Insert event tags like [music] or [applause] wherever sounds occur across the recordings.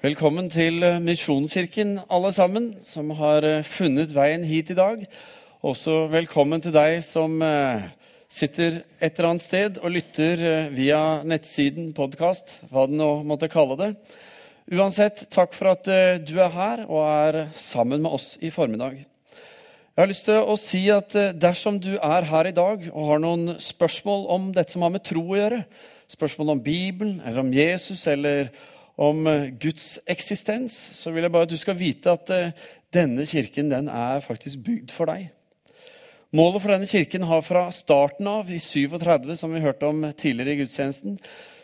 Velkommen til eh, Misjonskirken, alle sammen som har eh, funnet veien hit i dag. Også velkommen til deg som eh, sitter et eller annet sted og lytter via nettsiden, podkast, hva du nå måtte kalle det. Uansett, takk for at du er her og er sammen med oss i formiddag. Jeg har lyst til å si at dersom du er her i dag og har noen spørsmål om dette som har med tro å gjøre, spørsmål om Bibelen eller om Jesus eller om eh, Guds eksistens, så vil jeg bare at du skal vite at eh, denne kirken den er faktisk bygd for deg. Målet for denne kirken har fra starten av, i 37, som vi hørte om tidligere i gudstjenesten,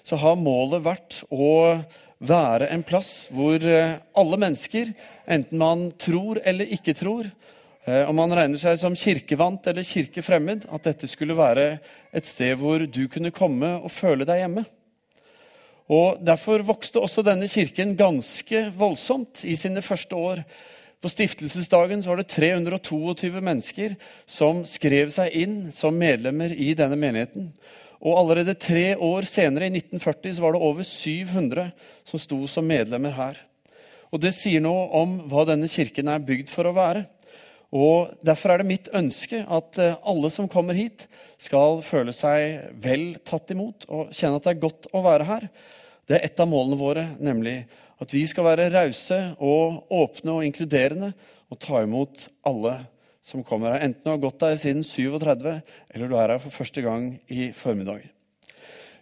så har målet vært å være en plass hvor eh, alle mennesker, enten man tror eller ikke tror, om man regner seg som kirkevant eller kirkefremmed, at dette skulle være et sted hvor du kunne komme og føle deg hjemme. Og Derfor vokste også denne kirken ganske voldsomt i sine første år. På stiftelsesdagen var det 322 mennesker som skrev seg inn som medlemmer i denne menigheten. Og allerede tre år senere, i 1940, var det over 700 som sto som medlemmer her. Og Det sier noe om hva denne kirken er bygd for å være. Og Derfor er det mitt ønske at eh, alle som kommer hit, skal føle seg vel tatt imot og kjenne at det er godt å være her. Det er et av målene våre, nemlig at vi skal være rause og åpne og inkluderende og ta imot alle som kommer her. Enten du har gått der siden 37, eller du er her for første gang i formiddag.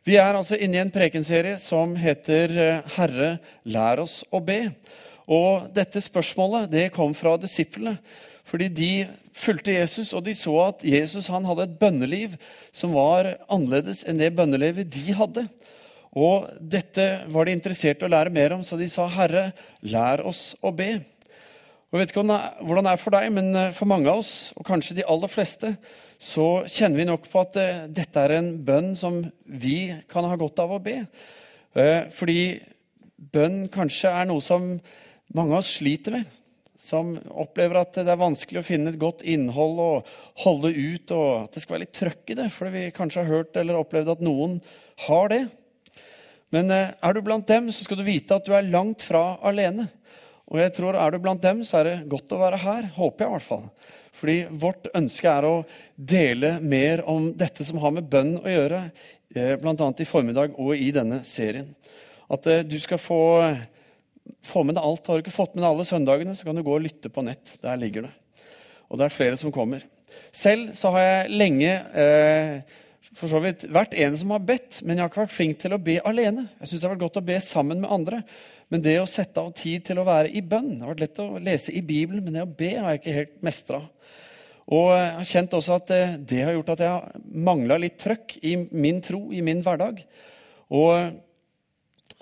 Vi er altså inne i en prekenserie som heter eh, 'Herre, lær oss å be'. Og Dette spørsmålet det kom fra disiplene. Fordi de fulgte Jesus, og de så at Jesus hadde et bønneliv som var annerledes enn det bønnelivet de hadde. Og dette var de interessert i å lære mer om, så de sa, 'Herre, lær oss å be'. Og Jeg vet ikke hvordan det er for deg, men eh, for mange av oss, og kanskje de aller fleste, så kjenner vi nok på at eh, dette er en bønn som vi kan ha godt av å be. Eh, fordi bønn kanskje er noe som mange av oss sliter med. Som opplever at det er vanskelig å finne et godt innhold og holde ut, og at det skal være litt trøkk i det, fordi vi kanskje har hørt eller opplevd at noen har det. Men eh, er du blant dem, så skal du vite at du er langt fra alene. Og jeg tror er du blant dem, så er det godt å være her. Håper jeg i hvert fall. Fordi vårt ønske er å dele mer om dette som har med bønn å gjøre, eh, bl.a. i formiddag og i denne serien. At eh, du skal få, få med deg alt. Har du ikke fått med deg alle søndagene, så kan du gå og lytte på nett. Der ligger det. Og det er flere som kommer. Selv så har jeg lenge eh, for så vidt vært en som har bedt, men jeg har ikke vært flink til å be alene. Jeg synes det har vært godt å be sammen med andre. Men det å sette av tid til å være i bønn Det har vært lett å lese i Bibelen, men det å be har jeg ikke helt mestra. Og jeg har kjent også at eh, det har gjort at jeg har mangla litt trøkk i min tro, i min hverdag. Og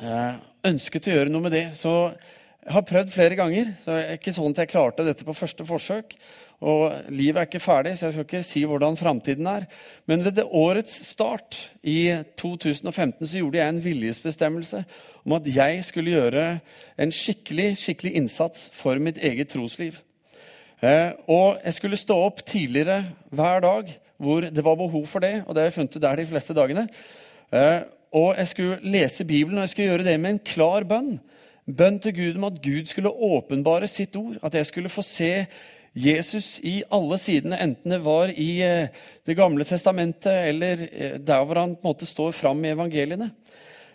eh, ønsket å gjøre noe med det. Så jeg har prøvd flere ganger. så det er ikke sånn at jeg klarte dette på første forsøk. Og livet er ikke ferdig, så jeg skal ikke si hvordan framtiden er. Men ved årets start, i 2015, så gjorde jeg en viljesbestemmelse om at jeg skulle gjøre en skikkelig, skikkelig innsats for mitt eget trosliv. Eh, og jeg skulle stå opp tidligere hver dag hvor det var behov for det. Og det har jeg funnet der de fleste dagene. Eh, og jeg skulle lese Bibelen, og jeg skulle gjøre det med en klar bønn. Bønn til Gud om at Gud skulle åpenbare sitt ord. At jeg skulle få se Jesus i alle sidene, enten det var i eh, Det gamle testamentet eller eh, der hvor han på en måte står fram i evangeliene.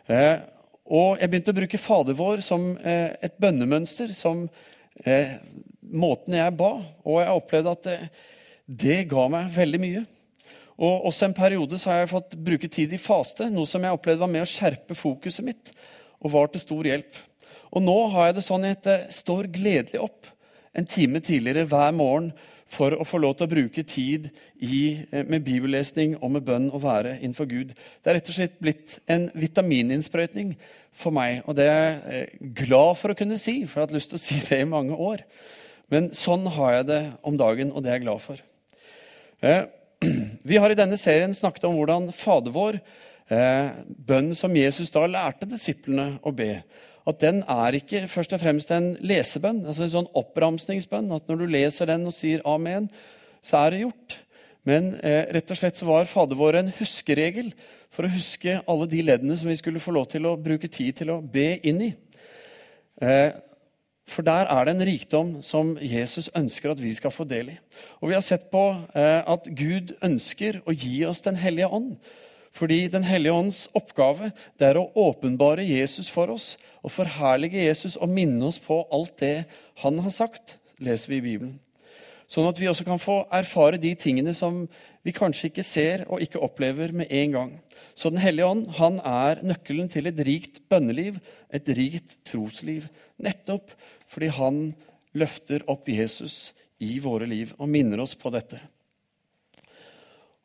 Eh, og jeg begynte å bruke Fader vår som et bønnemønster, som måten jeg ba. Og jeg opplevde at det, det ga meg veldig mye. Og også en periode så har jeg fått bruke tid i faste, noe som jeg opplevde var med å skjerpe fokuset mitt og var til stor hjelp. Og nå har jeg det sånn at jeg står gledelig opp en time tidligere hver morgen for å få lov til å bruke tid i, eh, med bibellesning og med bønn og være innenfor Gud. Det er rett og slett blitt en vitamininnsprøytning for meg. Og det er jeg eh, glad for å kunne si, for jeg har hatt lyst til å si det i mange år. Men sånn har jeg det om dagen, og det er jeg glad for. Eh, [clears throat] vi har i denne serien snakket om hvordan Fader vår, bønn som Jesus da lærte disiplene å be, at den er ikke først og fremst en lesebønn, altså en sånn oppramsningsbønn. At når du leser den og sier amen, så er det gjort. Men eh, rett og slett så var Fader vår en huskeregel for å huske alle de leddene som vi skulle få lov til å bruke tid til å be inn i. Eh, for der er det en rikdom som Jesus ønsker at vi skal få del i. Og Vi har sett på eh, at Gud ønsker å gi oss Den hellige ånd. Fordi Den hellige ånds oppgave det er å åpenbare Jesus for oss og forherlige Jesus og minne oss på alt det han har sagt, leser vi i Bibelen. Sånn at vi også kan få erfare de tingene som vi kanskje ikke ser og ikke opplever med en gang. Så Den hellige ånd han er nøkkelen til et rikt bønneliv, et rikt trosliv. Nettopp fordi han løfter opp Jesus i våre liv og minner oss på dette.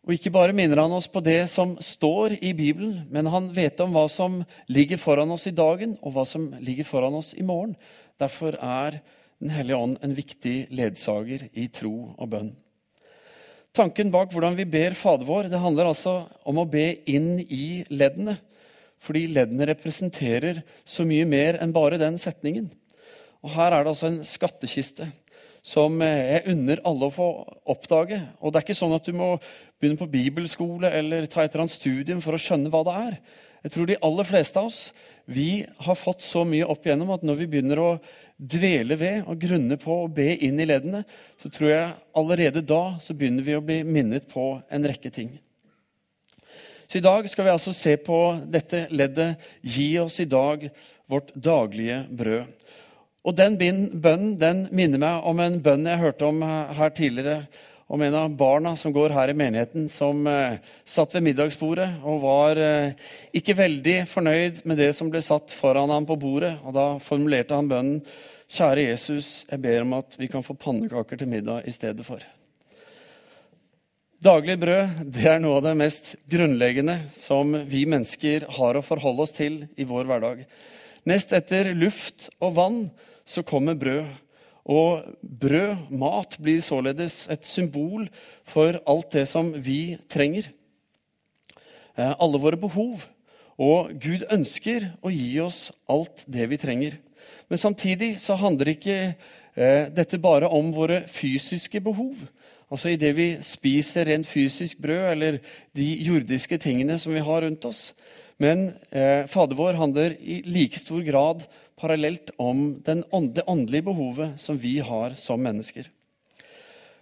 Og ikke bare minner han oss på det som står i Bibelen, men han vet om hva som ligger foran oss i dagen, og hva som ligger foran oss i morgen. Derfor er Den hellige ånd en viktig ledsager i tro og bønn. Tanken bak hvordan vi ber Fader vår, det handler altså om å be inn i leddene. Fordi leddene representerer så mye mer enn bare den setningen. Og Her er det altså en skattkiste som jeg unner alle å få oppdage. Og det er ikke sånn at du må begynne på bibelskole eller ta et eller annet studium for å skjønne hva det er. Jeg tror de aller fleste av oss vi har fått så mye opp igjennom at når vi begynner å dvele ved og grunne på og be inn i leddene, så tror jeg allerede da så begynner vi å bli minnet på en rekke ting. Så I dag skal vi altså se på dette leddet 'Gi oss i dag vårt daglige brød'. Og Den bønnen den minner meg om en bønn jeg hørte om her tidligere. Om en av barna som går her i menigheten, som eh, satt ved middagsbordet og var eh, ikke veldig fornøyd med det som ble satt foran ham på bordet. Og Da formulerte han bønnen Kjære Jesus, jeg ber om at vi kan få pannekaker til middag i stedet for. Daglig brød det er noe av det mest grunnleggende som vi mennesker har å forholde oss til i vår hverdag. Nest etter luft og vann så kommer brød. Og brød, mat, blir således et symbol for alt det som vi trenger. Eh, alle våre behov. Og Gud ønsker å gi oss alt det vi trenger. Men samtidig så handler ikke eh, dette bare om våre fysiske behov. Altså i det vi spiser rent fysisk brød, eller de jordiske tingene som vi har rundt oss. Men eh, Fader vår handler i like stor grad parallelt om det åndelige behovet som vi har som mennesker.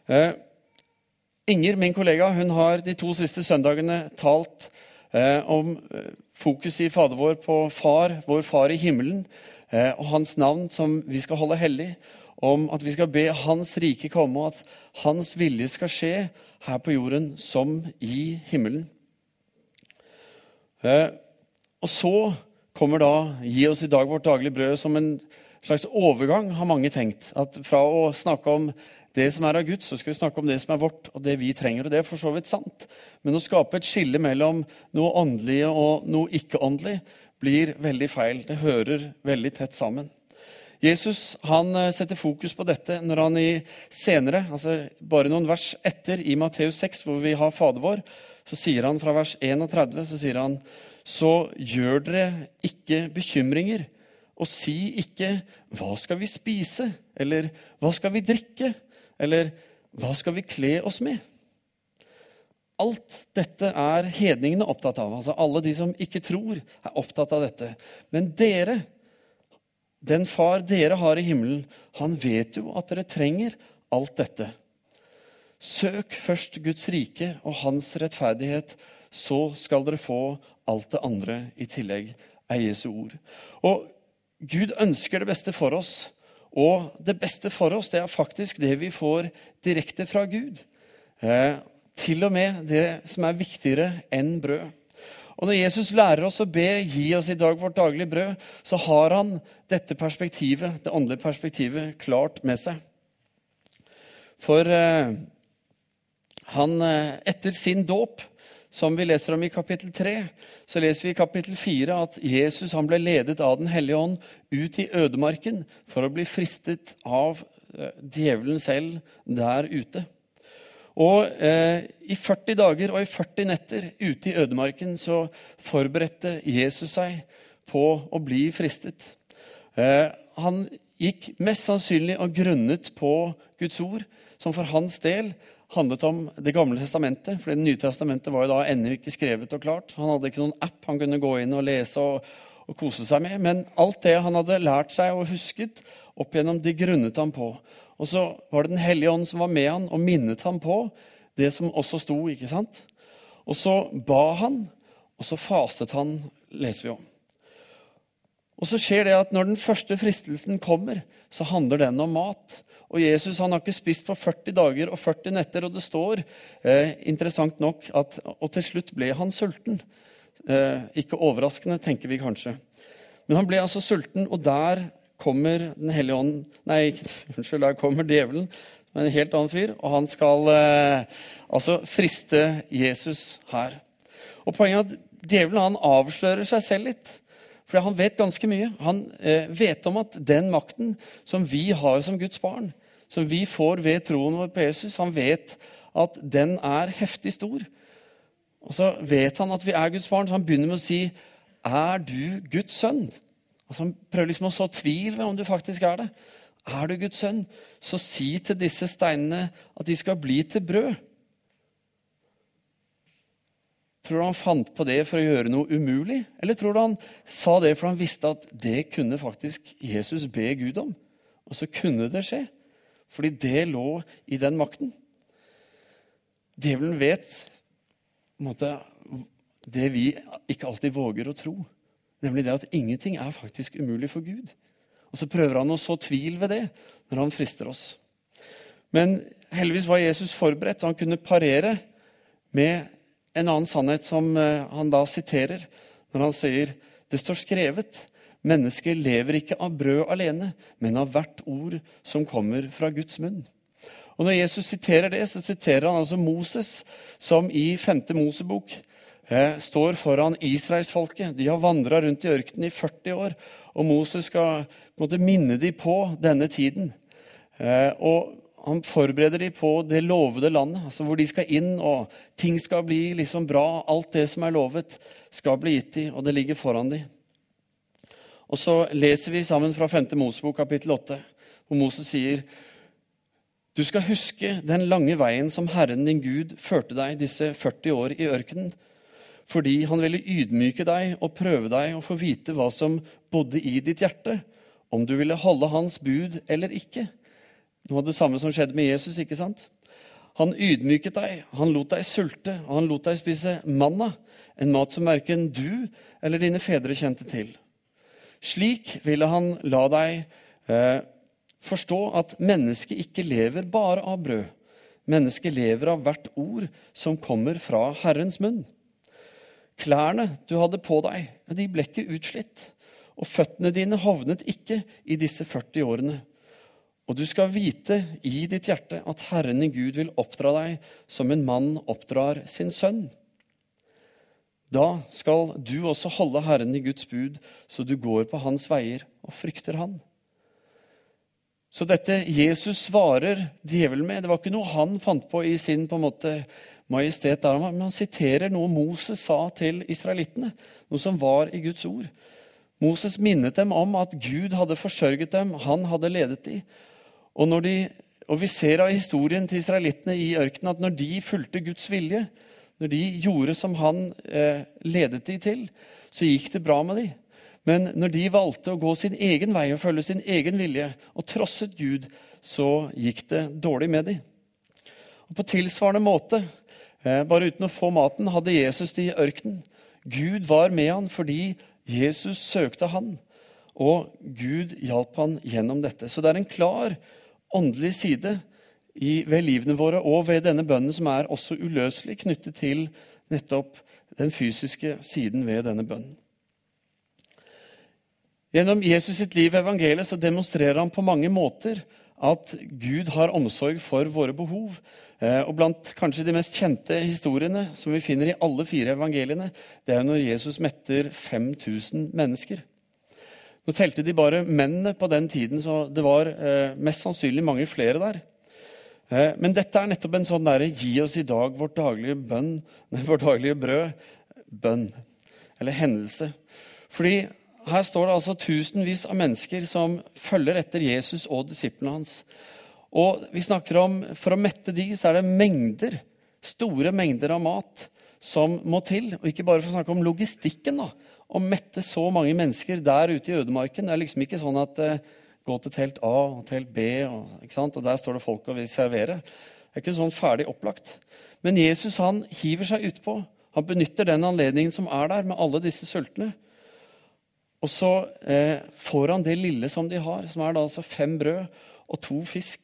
Eh, Inger, min kollega, hun har de to siste søndagene talt eh, om fokuset fokus i Fader vår på Far, vår Far i himmelen, eh, og Hans navn som vi skal holde hellig. Om at vi skal be Hans rike komme, og at Hans vilje skal skje her på jorden som i himmelen. Eh, og så kommer da 'Gi oss i dag vårt daglige brød' som en slags overgang, har mange tenkt. At fra å snakke om det som er av Gud, så skal vi snakke om det som er vårt, og det vi trenger. Og det er for så vidt sant. Men å skape et skille mellom noe åndelig og noe ikke-åndelig blir veldig feil. Det hører veldig tett sammen. Jesus han eh, setter fokus på dette når han i senere, altså bare noen vers etter, i Matteus 6, hvor vi har Fader vår, så sier han fra vers 31 så sier han så gjør dere ikke bekymringer. Og si ikke 'Hva skal vi spise?' eller 'Hva skal vi drikke?' eller 'Hva skal vi kle oss med?' Alt dette er hedningene opptatt av. altså Alle de som ikke tror, er opptatt av dette. Men dere, den far dere har i himmelen, han vet jo at dere trenger alt dette. Søk først Guds rike og hans rettferdighet, så skal dere få alt det andre i tillegg, er Jesu ord. Og Gud ønsker det beste for oss. Og det beste for oss det er faktisk det vi får direkte fra Gud. Eh, til og med det som er viktigere enn brød. Og Når Jesus lærer oss å be 'gi oss i dag vårt daglige brød', så har han dette perspektivet, det åndelige perspektivet klart med seg. For eh, han, eh, etter sin dåp som vi leser om i kapittel 3, så leser vi i kapittel 4 at Jesus ble ledet av Den hellige ånd ut i ødemarken for å bli fristet av eh, djevelen selv der ute. Og eh, I 40 dager og i 40 netter ute i ødemarken så forberedte Jesus seg på å bli fristet. Eh, han gikk mest sannsynlig og grunnet på Guds ord, som for hans del handlet om Det gamle testamentet. for Det nye testamentet var jo da ennå ikke skrevet og klart. Han hadde ikke noen app han kunne gå inn og lese og, og kose seg med. Men alt det han hadde lært seg og husket opp gjennom, det grunnet han på. Og så var det Den hellige ånd som var med han og minnet ham på det som også sto. ikke sant? Og så ba han, og så fastet han, leser vi om. Og så skjer det at Når den første fristelsen kommer, så handler den om mat. Og Jesus han har ikke spist på 40 dager og 40 netter. Og det står eh, interessant nok at og til slutt ble han sulten. Eh, ikke overraskende, tenker vi kanskje. Men han ble altså sulten, og der kommer Den hellige ånd Nei, [laughs] unnskyld, der kommer djevelen. En helt annen fyr. Og han skal eh, altså friste Jesus her. Og Poenget er at djevelen han avslører seg selv litt. For han vet ganske mye. Han eh, vet om at den makten som vi har som Guds barn, som vi får ved troen vår på Jesus, han vet at den er heftig stor. Og så vet han at vi er Guds barn, så han begynner med å si, 'Er du Guds sønn?' Altså Han prøver liksom å så tvil ved om du faktisk er det. Er du Guds sønn, så si til disse steinene at de skal bli til brød. Tror du han fant på det for å gjøre noe umulig? Eller tror du han sa det for han visste at det kunne faktisk Jesus be Gud om? Og så kunne det skje. Fordi det lå i den makten. Djevelen vet måte, det vi ikke alltid våger å tro. Nemlig det at ingenting er faktisk umulig for Gud. Og så prøver han å så tvil ved det når han frister oss. Men heldigvis var Jesus forberedt, og han kunne parere med en annen sannhet som eh, han da siterer når han sier det står skrevet mennesket lever ikke av brød alene, men av hvert ord som kommer fra Guds munn. Og Når Jesus siterer det, så siterer han altså Moses, som i 5. Mosebok eh, står foran israelsfolket. De har vandra rundt i ørkenen i 40 år, og Moses skal på en måte minne dem på denne tiden. Eh, og han forbereder dem på det lovede landet, altså hvor de skal inn, og ting skal bli liksom bra. Alt det som er lovet, skal bli gitt dem, og det ligger foran dem. Og så leser vi sammen fra 5. Mosebok kapittel 8, hvor Moses sier du skal huske den lange veien som Herren din Gud førte deg disse 40 år i ørkenen, fordi han ville ydmyke deg og prøve deg og få vite hva som bodde i ditt hjerte, om du ville holde hans bud eller ikke. Noe av det samme som skjedde med Jesus. ikke sant? Han ydmyket deg, han lot deg sulte, og han lot deg spise manna, en mat som verken du eller dine fedre kjente til. Slik ville han la deg eh, forstå at mennesket ikke lever bare av brød. Mennesket lever av hvert ord som kommer fra Herrens munn. Klærne du hadde på deg, de ble ikke utslitt, og føttene dine hovnet ikke i disse 40 årene. Og du skal vite i ditt hjerte at Herren i Gud vil oppdra deg som en mann oppdrar sin sønn. Da skal du også holde Herren i Guds bud, så du går på hans veier og frykter han. Så dette Jesus svarer djevelen med, det var ikke noe han fant på i sin på en måte majestet, der, men han siterer noe Moses sa til israelittene, noe som var i Guds ord. Moses minnet dem om at Gud hadde forsørget dem, han hadde ledet dem, og, de, og, vi ser av historien til israelittene i ørkenen at når de fulgte Guds vilje, når de gjorde som han eh, ledet de til, så gikk det bra med dem. Men når de valgte å gå sin egen vei og følge sin egen vilje og trosset Gud, så gikk det dårlig med dem. Og På tilsvarende måte, eh, bare uten å få maten, hadde Jesus de i ørkenen. Gud var med han fordi Jesus søkte han, og Gud hjalp han gjennom dette. Så det er en klar åndelig side i, ved livene våre og ved denne bønnen som er også uløselig knyttet til nettopp den fysiske siden ved denne bønnen. Gjennom Jesus sitt liv i evangeliet så demonstrerer han på mange måter at Gud har omsorg for våre behov. Eh, og Blant kanskje de mest kjente historiene som vi finner i alle fire evangeliene, det er når Jesus metter 5000 mennesker. Nå telte de bare mennene på den tiden, så det var eh, mest sannsynlig mange flere der. Eh, men dette er nettopp en sånn derre 'gi oss i dag vårt daglige bønn', [laughs] vårt daglige brød. Bønn. Eller hendelse. Fordi her står det altså tusenvis av mennesker som følger etter Jesus og disiplene hans. Og vi snakker om, For å mette de, så er det mengder, store mengder av mat som må til. Og ikke bare for å snakke om logistikken, da, å mette så mange mennesker der ute i ødemarken. Det er liksom ikke sånn at eh, gå til telt A og telt B, og, og der står det folk og vil servere. Det er ikke sånn ferdig opplagt. Men Jesus han hiver seg utpå. Han benytter den anledningen som er der, med alle disse sultne. Og så eh, får han det lille som de har, som er da altså fem brød og to fisk.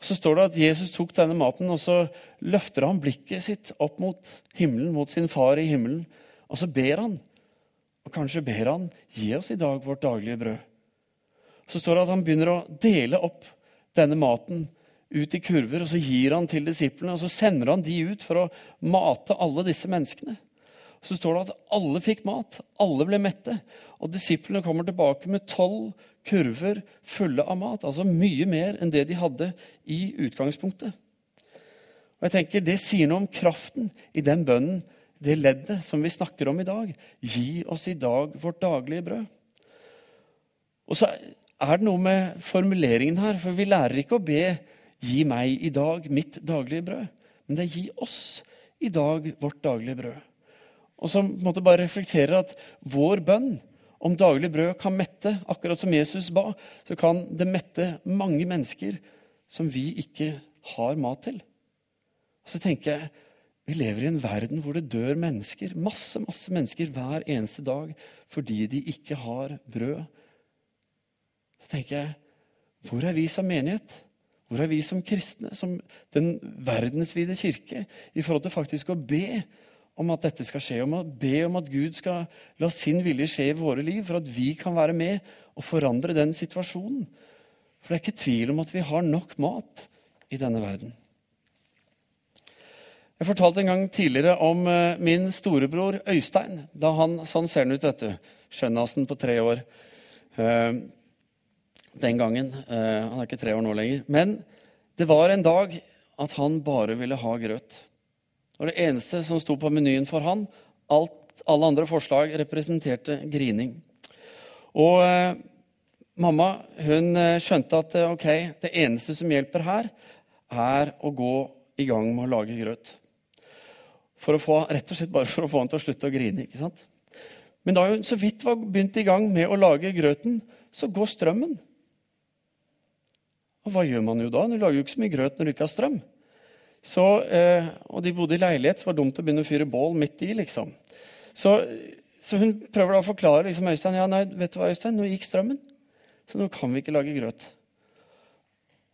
Og Så står det at Jesus tok denne maten, og så løfter han blikket sitt opp mot himmelen, mot sin far i himmelen, og så ber han. Og kanskje ber han gi oss i dag vårt daglige brød. Så står det at han begynner å dele opp denne maten ut i kurver, og så gir han til disiplene, og så sender han de ut for å mate alle disse menneskene. Så står det at alle fikk mat, alle ble mette, og disiplene kommer tilbake med tolv kurver fulle av mat. Altså mye mer enn det de hadde i utgangspunktet. Og jeg tenker Det sier noe om kraften i den bønnen, det leddet som vi snakker om i dag. Gi oss i dag vårt daglige brød. Og så er det noe med formuleringen her, for vi lærer ikke å be 'gi meg i dag mitt daglige brød', men det er 'gi oss i dag vårt daglige brød'. Og som på en måte bare reflekterer at vår bønn om daglig brød kan mette, akkurat som Jesus ba, så kan det mette mange mennesker som vi ikke har mat til. Og så tenker jeg, Vi lever i en verden hvor det dør mennesker, masse masse mennesker hver eneste dag fordi de ikke har brød. Så tenker jeg, hvor er vi som menighet? Hvor er vi som kristne, som den verdensvide kirke, i forhold til faktisk å be om at dette skal skje, om å be om at Gud skal la sin vilje skje i våre liv, for at vi kan være med og forandre den situasjonen. For det er ikke tvil om at vi har nok mat i denne verden. Jeg fortalte en gang tidligere om eh, min storebror Øystein. da han, Sånn ser han ut, dette. Skjønnasen på tre år. Den gangen. Eh, han er ikke tre år nå lenger. Men det var en dag at han bare ville ha grøt. Og det eneste som sto på menyen for han. Alt, alle andre forslag representerte grining. Og eh, mamma hun eh, skjønte at ok, det eneste som hjelper her, er å gå i gang med å lage grøt. For å få, rett og slett bare for å få han til å slutte å grine. ikke sant? Men da hun så vidt var begynt i gang med å lage grøten, så går strømmen. Og hva gjør man jo da? Du lager jo ikke så mye grøt når du ikke har strøm. Så, eh, og de bodde i leilighet, så det var dumt å begynne å fyre bål midt i. liksom. Så, så hun prøver da å forklare liksom, Øystein ja, nei, vet du hva, Øystein, nå gikk strømmen. Så nå kan vi ikke lage grøt.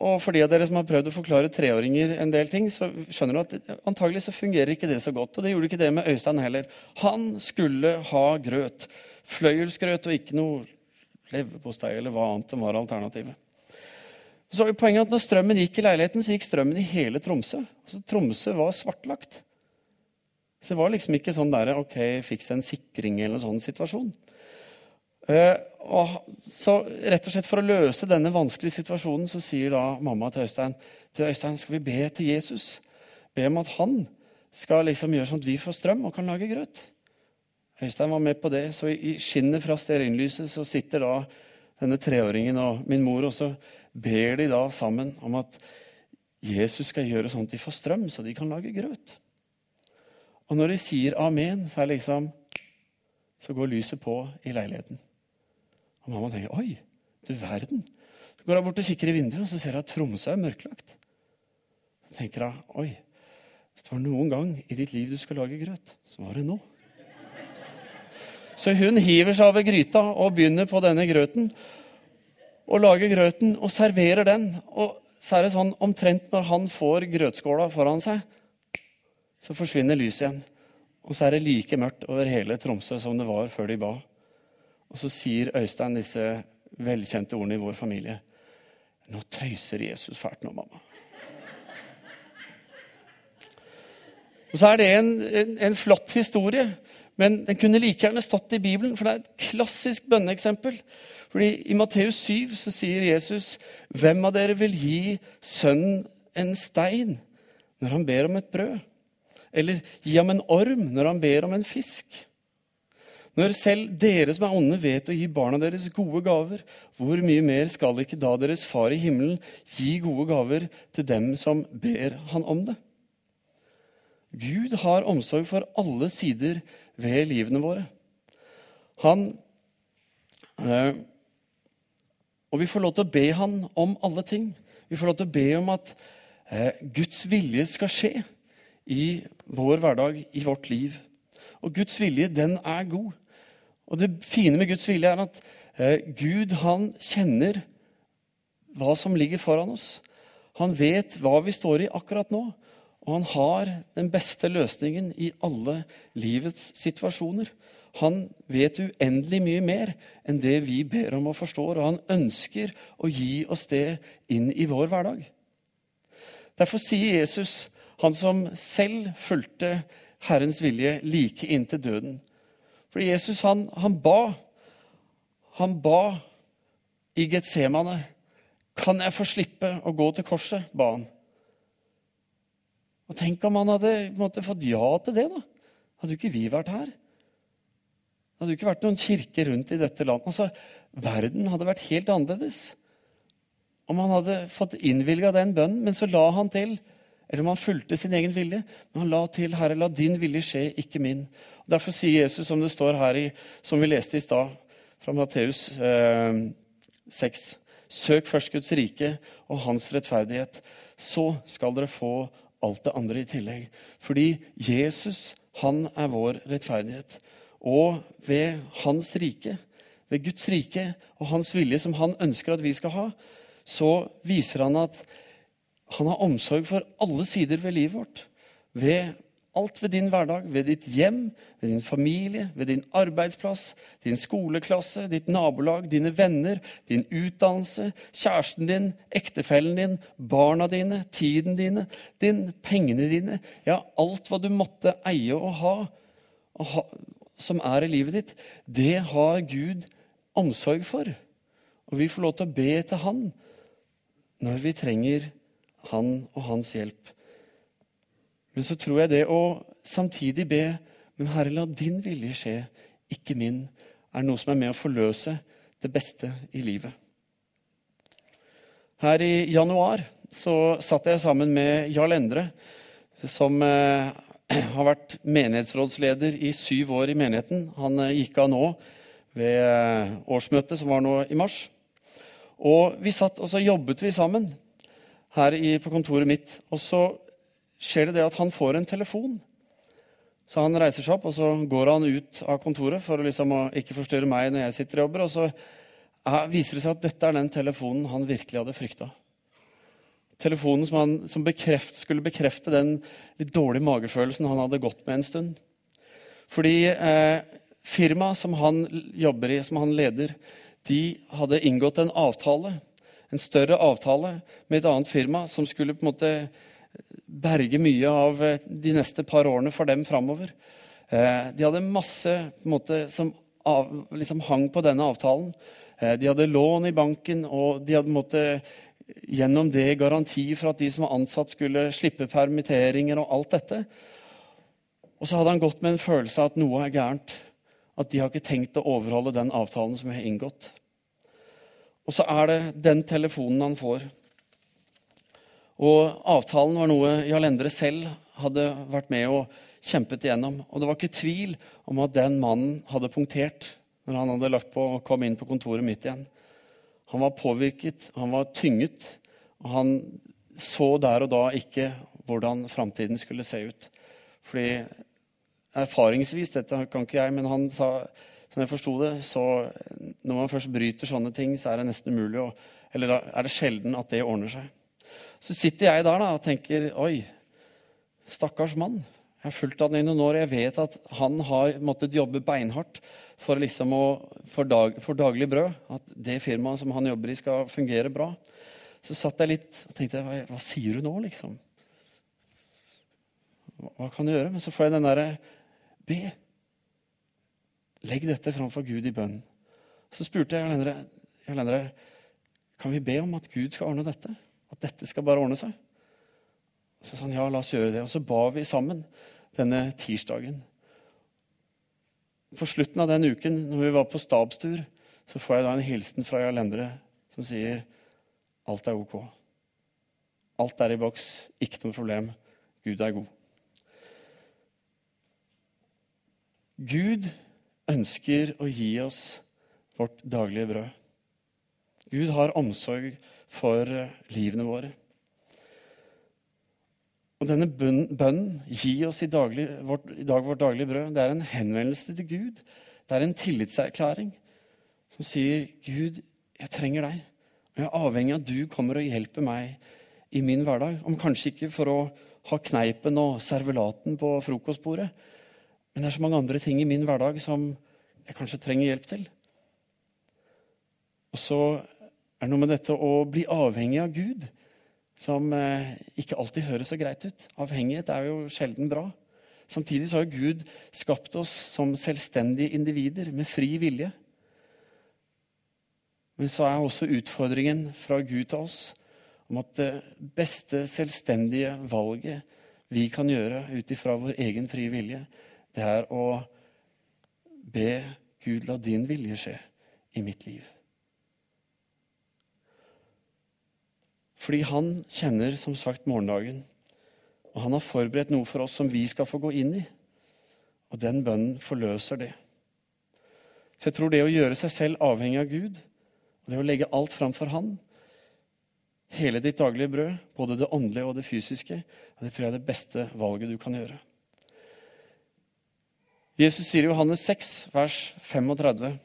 Og for de av dere som har prøvd å forklare treåringer en del ting, så skjønner du at antagelig så fungerer ikke det så godt. Og det gjorde ikke det med Øystein heller. Han skulle ha grøt. Fløyelsgrøt og ikke noe leverpostei eller hva annet som var alternativet. Så var poenget at når strømmen gikk i leiligheten, så gikk strømmen i hele Tromsø. Altså, Tromsø var svartlagt. Så det var liksom ikke sånn der, ok, fiks en sikring eller en sånn situasjon. Uh, og så rett og slett For å løse denne vanskelige situasjonen så sier da mamma til Øystein til Øystein, skal vi be til Jesus. Be om at han skal liksom gjøre sånn at vi får strøm og kan lage grøt. Øystein var med på det. Så i skinnet fra stearinlyset så sitter da denne treåringen og min mor, og så ber de da sammen om at Jesus skal gjøre sånn at de får strøm, så de kan lage grøt. Og når de sier amen, så er liksom Så går lyset på i leiligheten. Og mamma tenker oi, du verden. Så går hun bort og kikker i vinduet, og så ser hun at Tromsø er mørklagt. Så tenker hun oi, hvis det var noen gang i ditt liv du skulle lage grøt, så var det nå. Så hun hiver seg over gryta og begynner på denne grøten og lager grøten og serverer den. Og så er det sånn omtrent når han får grøtskåla foran seg, så forsvinner lyset igjen. Og så er det like mørkt over hele Tromsø som det var før de ba. Og så sier Øystein disse velkjente ordene i vår familie. Nå tøyser Jesus fælt nå, mamma. Og så er det en, en, en flott historie, men den kunne like gjerne stått i Bibelen, for det er et klassisk bønneeksempel. Fordi I Matteus 7 så sier Jesus, 'Hvem av dere vil gi sønnen en stein når han ber om et brød?' Eller gi ham en orm når han ber om en fisk? Når selv dere som er onde, vet å gi barna deres gode gaver, hvor mye mer skal ikke da deres far i himmelen gi gode gaver til dem som ber han om det? Gud har omsorg for alle sider ved livene våre. Han eh, Og vi får lov til å be han om alle ting. Vi får lov til å be om at eh, Guds vilje skal skje i vår hverdag, i vårt liv. Og Guds vilje, den er god. Og det fine med Guds vilje er at eh, Gud, han kjenner hva som ligger foran oss. Han vet hva vi står i akkurat nå. Og han har den beste løsningen i alle livets situasjoner. Han vet uendelig mye mer enn det vi ber om og forstår, og han ønsker å gi oss det inn i vår hverdag. Derfor sier Jesus, han som selv fulgte Herrens vilje like inntil døden Fordi Jesus, han, han ba. Han ba i Getsemane. Kan jeg få slippe å gå til korset? ba han. Og Tenk om han hadde måte, fått ja til det. da. Hadde jo ikke vi vært her. Det hadde jo ikke vært noen kirke rundt i dette landet. Altså, Verden hadde vært helt annerledes om han hadde fått innvilga den bønnen, men så la han til eller om han fulgte sin egen vilje, men han la til 'Herre, la din vilje skje, ikke min'. Og Derfor sier Jesus, som det står her i, som vi leste i stad, fra Matteus eh, 6.: Søk først Guds rike og hans rettferdighet, så skal dere få alt det andre i tillegg. Fordi Jesus, han er vår rettferdighet. Og ved hans rike, ved Guds rike og hans vilje, som han ønsker at vi skal ha, så viser han at han har omsorg for alle sider ved livet vårt. Ved alt ved din hverdag, ved ditt hjem, ved din familie, ved din arbeidsplass, din skoleklasse, ditt nabolag, dine venner, din utdannelse, kjæresten din, ektefellen din, barna dine, tiden dine, din, pengene dine. Ja, alt hva du måtte eie og ha, og ha som er i livet ditt, det har Gud omsorg for. Og vi får lov til å be til Han når vi trenger han og hans hjelp. Men så tror jeg det å samtidig be Men Herre, la din vilje skje, ikke min, er noe som er med å forløse det beste i livet. Her i januar så satt jeg sammen med Jarl Endre, som eh, [clears throat] har vært menighetsrådsleder i syv år i menigheten. Han eh, gikk av nå ved eh, årsmøtet, som var nå i mars. Og vi satt og så jobbet vi sammen her i, på kontoret mitt. Og så skjer det det at han får en telefon. Så han reiser seg opp og så går han ut av kontoret for å liksom ikke forstyrre meg når jeg sitter og jobber. Og så viser det seg at dette er den telefonen han virkelig hadde frykta. Telefonen som, han, som bekreft, skulle bekrefte den litt dårlige magefølelsen han hadde gått med en stund. Fordi eh, firmaet som han jobber i, som han leder, de hadde inngått en avtale en større avtale med et annet firma som skulle på en måte berge mye av eh, de neste par årene for dem framover. Eh, de hadde masse på måte, som av, liksom hang på denne avtalen. Eh, de hadde lån i banken, og de hadde måtte, gjennom det garanti for at de som var ansatt, skulle slippe permitteringer og alt dette. Og så hadde han gått med en følelse av at noe er gærent. At de har ikke tenkt å overholde den avtalen som vi har inngått. Og så er det den telefonen han får. Og avtalen var noe Jarl Endre selv hadde vært med og kjempet igjennom. Og det var ikke tvil om at den mannen hadde punktert når han hadde lagt på og kom inn på kontoret mitt igjen. Han var påvirket, han var tynget, og han så der og da ikke hvordan framtiden skulle se ut. Fordi erfaringsvis, dette kan ikke jeg, men han sa som jeg forsto det, så når man først bryter sånne ting, så er det nesten umulig å Eller er det sjelden at det ordner seg. Så sitter jeg der da, og tenker Oi, stakkars mann. Jeg har fulgt han i noen år. Jeg vet at han har måttet jobbe beinhardt for, liksom å, for, dag, for daglig brød. At det firmaet som han jobber i, skal fungere bra. Så satt jeg litt og tenkte hva, hva sier du nå, liksom? Hva, hva kan du gjøre? Men så får jeg den derre Be. Legg dette framfor Gud i bønn. Så spurte jeg Jarlendere kan vi be om at Gud skal ordne dette. At dette skal bare ordne seg. Så sa han ja, la oss gjøre det. Og så ba vi sammen denne tirsdagen. For slutten av den uken, når vi var på stabstur, så får jeg da en hilsen fra Jarlendere som sier alt er ok. Alt er i boks, ikke noe problem. Gud er god. Gud ønsker å gi oss vårt daglige brød. Gud har omsorg for livene våre. Og denne bønnen, gi oss i, daglig, vårt, i, dag vårt daglige brød, det er en henvendelse til Gud. Det er en tillitserklæring som sier, 'Gud, jeg trenger deg.' Og jeg er avhengig av at du kommer og hjelper meg i min hverdag. Om kanskje ikke for å ha kneipen og servelaten på frokostbordet, men det er så mange andre ting i min hverdag som jeg kanskje trenger hjelp til. Og så er det noe med dette å bli avhengig av Gud som eh, ikke alltid høres så greit ut. Avhengighet er jo sjelden bra. Samtidig så har Gud skapt oss som selvstendige individer med fri vilje. Men så er også utfordringen fra Gud til oss om at det beste selvstendige valget vi kan gjøre ut ifra vår egen frie vilje, det er å be Gud la din vilje skje i mitt liv. Fordi han kjenner som sagt morgendagen. Og han har forberedt noe for oss som vi skal få gå inn i. Og den bønnen forløser det. Så jeg tror det å gjøre seg selv avhengig av Gud, og det å legge alt fram for Han, hele ditt daglige brød, både det åndelige og det fysiske, det tror jeg er det beste valget du kan gjøre. Jesus sier i Johannes 6, vers 35.: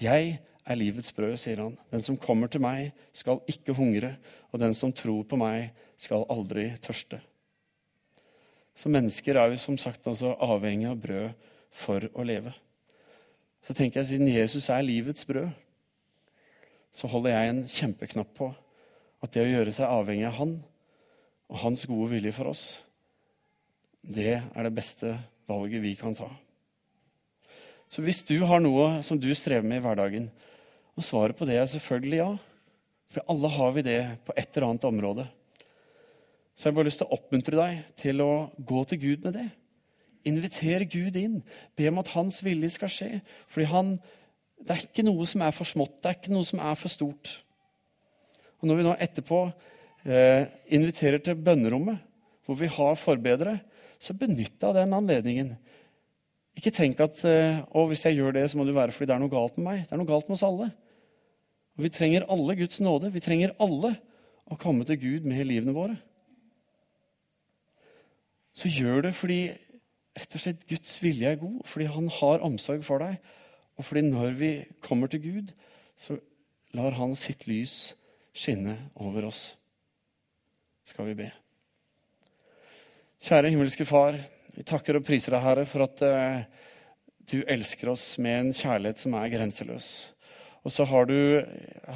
Jeg er livets brød, sier han. Den som kommer til meg, skal ikke hungre, og den som tror på meg, skal aldri tørste. Så mennesker er jo som sagt altså avhengig av brød for å leve. Så tenker jeg, siden Jesus er livets brød, så holder jeg en kjempeknapp på at det å gjøre seg avhengig av Han og Hans gode vilje for oss, det er det beste valget vi kan ta. Så hvis du har noe som du strever med i hverdagen, og svaret på det er selvfølgelig ja. For alle har vi det på et eller annet område. Så jeg har bare lyst til å oppmuntre deg til å gå til Gud med det. Invitere Gud inn. Be om at hans vilje skal skje. Fordi han, det er ikke noe som er for smått, det er ikke noe som er for stort. Og Når vi nå etterpå eh, inviterer til bønnerommet, hvor vi har forbedere, så benytt deg av den anledningen. Ikke tenk at eh, å, hvis jeg gjør det, så må det være fordi det er noe galt med meg. Det er noe galt med oss alle. Og Vi trenger alle Guds nåde. Vi trenger alle å komme til Gud med livene våre. Så gjør det fordi rett og slett Guds vilje er god, fordi han har omsorg for deg. Og fordi når vi kommer til Gud, så lar han sitt lys skinne over oss. Skal vi be. Kjære himmelske Far, vi takker og priser deg, Herre, for at uh, du elsker oss med en kjærlighet som er grenseløs. Og så har du,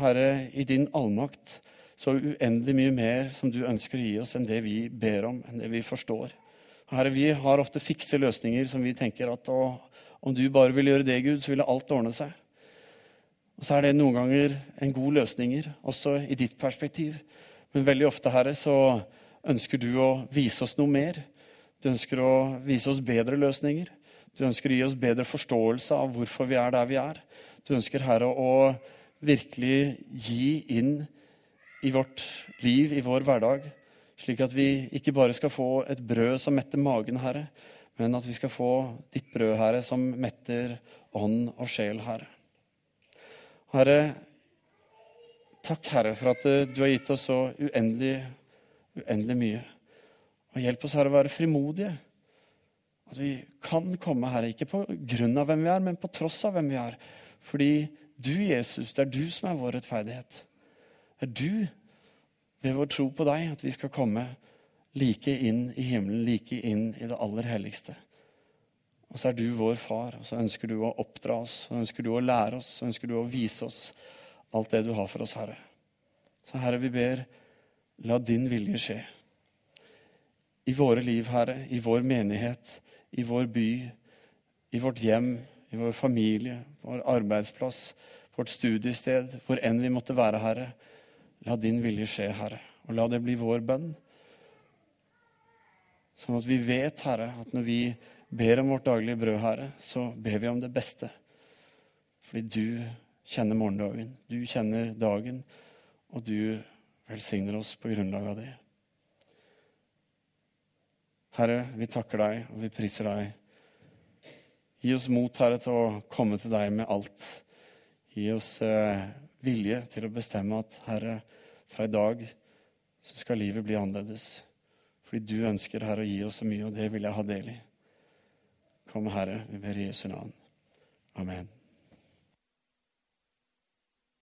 Herre, i din allmakt så uendelig mye mer som du ønsker å gi oss enn det vi ber om, enn det vi forstår. Herre, vi har ofte fikse løsninger som vi tenker at å, om du bare vil gjøre det, Gud, så ville alt ordne seg. Og så er det noen ganger en god løsninger, også i ditt perspektiv. Men veldig ofte, Herre, så ønsker du å vise oss noe mer. Du ønsker å vise oss bedre løsninger. Du ønsker å gi oss bedre forståelse av hvorfor vi er der vi er. Du ønsker, Herre, å virkelig gi inn i vårt liv, i vår hverdag, slik at vi ikke bare skal få et brød som metter magen, Herre, men at vi skal få ditt brød, Herre, som metter ånd og sjel, Herre. Herre, takk, Herre, for at du har gitt oss så uendelig, uendelig mye. Og hjelp oss, Herre, å være frimodige. At vi kan komme, Herre, ikke på grunn av hvem vi er, men på tross av hvem vi er. Fordi du, Jesus, det er du som er vår rettferdighet. Det er du, ved vår tro på deg, at vi skal komme like inn i himmelen, like inn i det aller helligste. Og så er du vår far, og så ønsker du å oppdra oss, så ønsker du å lære oss, så ønsker du å vise oss alt det du har for oss, Herre. Så Herre, vi ber, la din vilje skje. I våre liv, Herre, i vår menighet, i vår by, i vårt hjem, i vår familie, vår arbeidsplass, vårt studiested, hvor enn vi måtte være, Herre. La din vilje skje, Herre, og la det bli vår bønn. Sånn at vi vet, Herre, at når vi ber om vårt daglige brød, Herre, så ber vi om det beste. Fordi du kjenner morgendagen, du kjenner dagen, og du velsigner oss på grunnlag av det. Herre, vi takker deg, og vi priser deg Gi oss mot, Herre, til å komme til deg med alt. Gi oss eh, vilje til å bestemme at, Herre, fra i dag så skal livet bli annerledes. Fordi du ønsker, Herre, å gi oss så mye, og det vil jeg ha del i. Kom, Herre, vi ber i Jesu navn. Amen.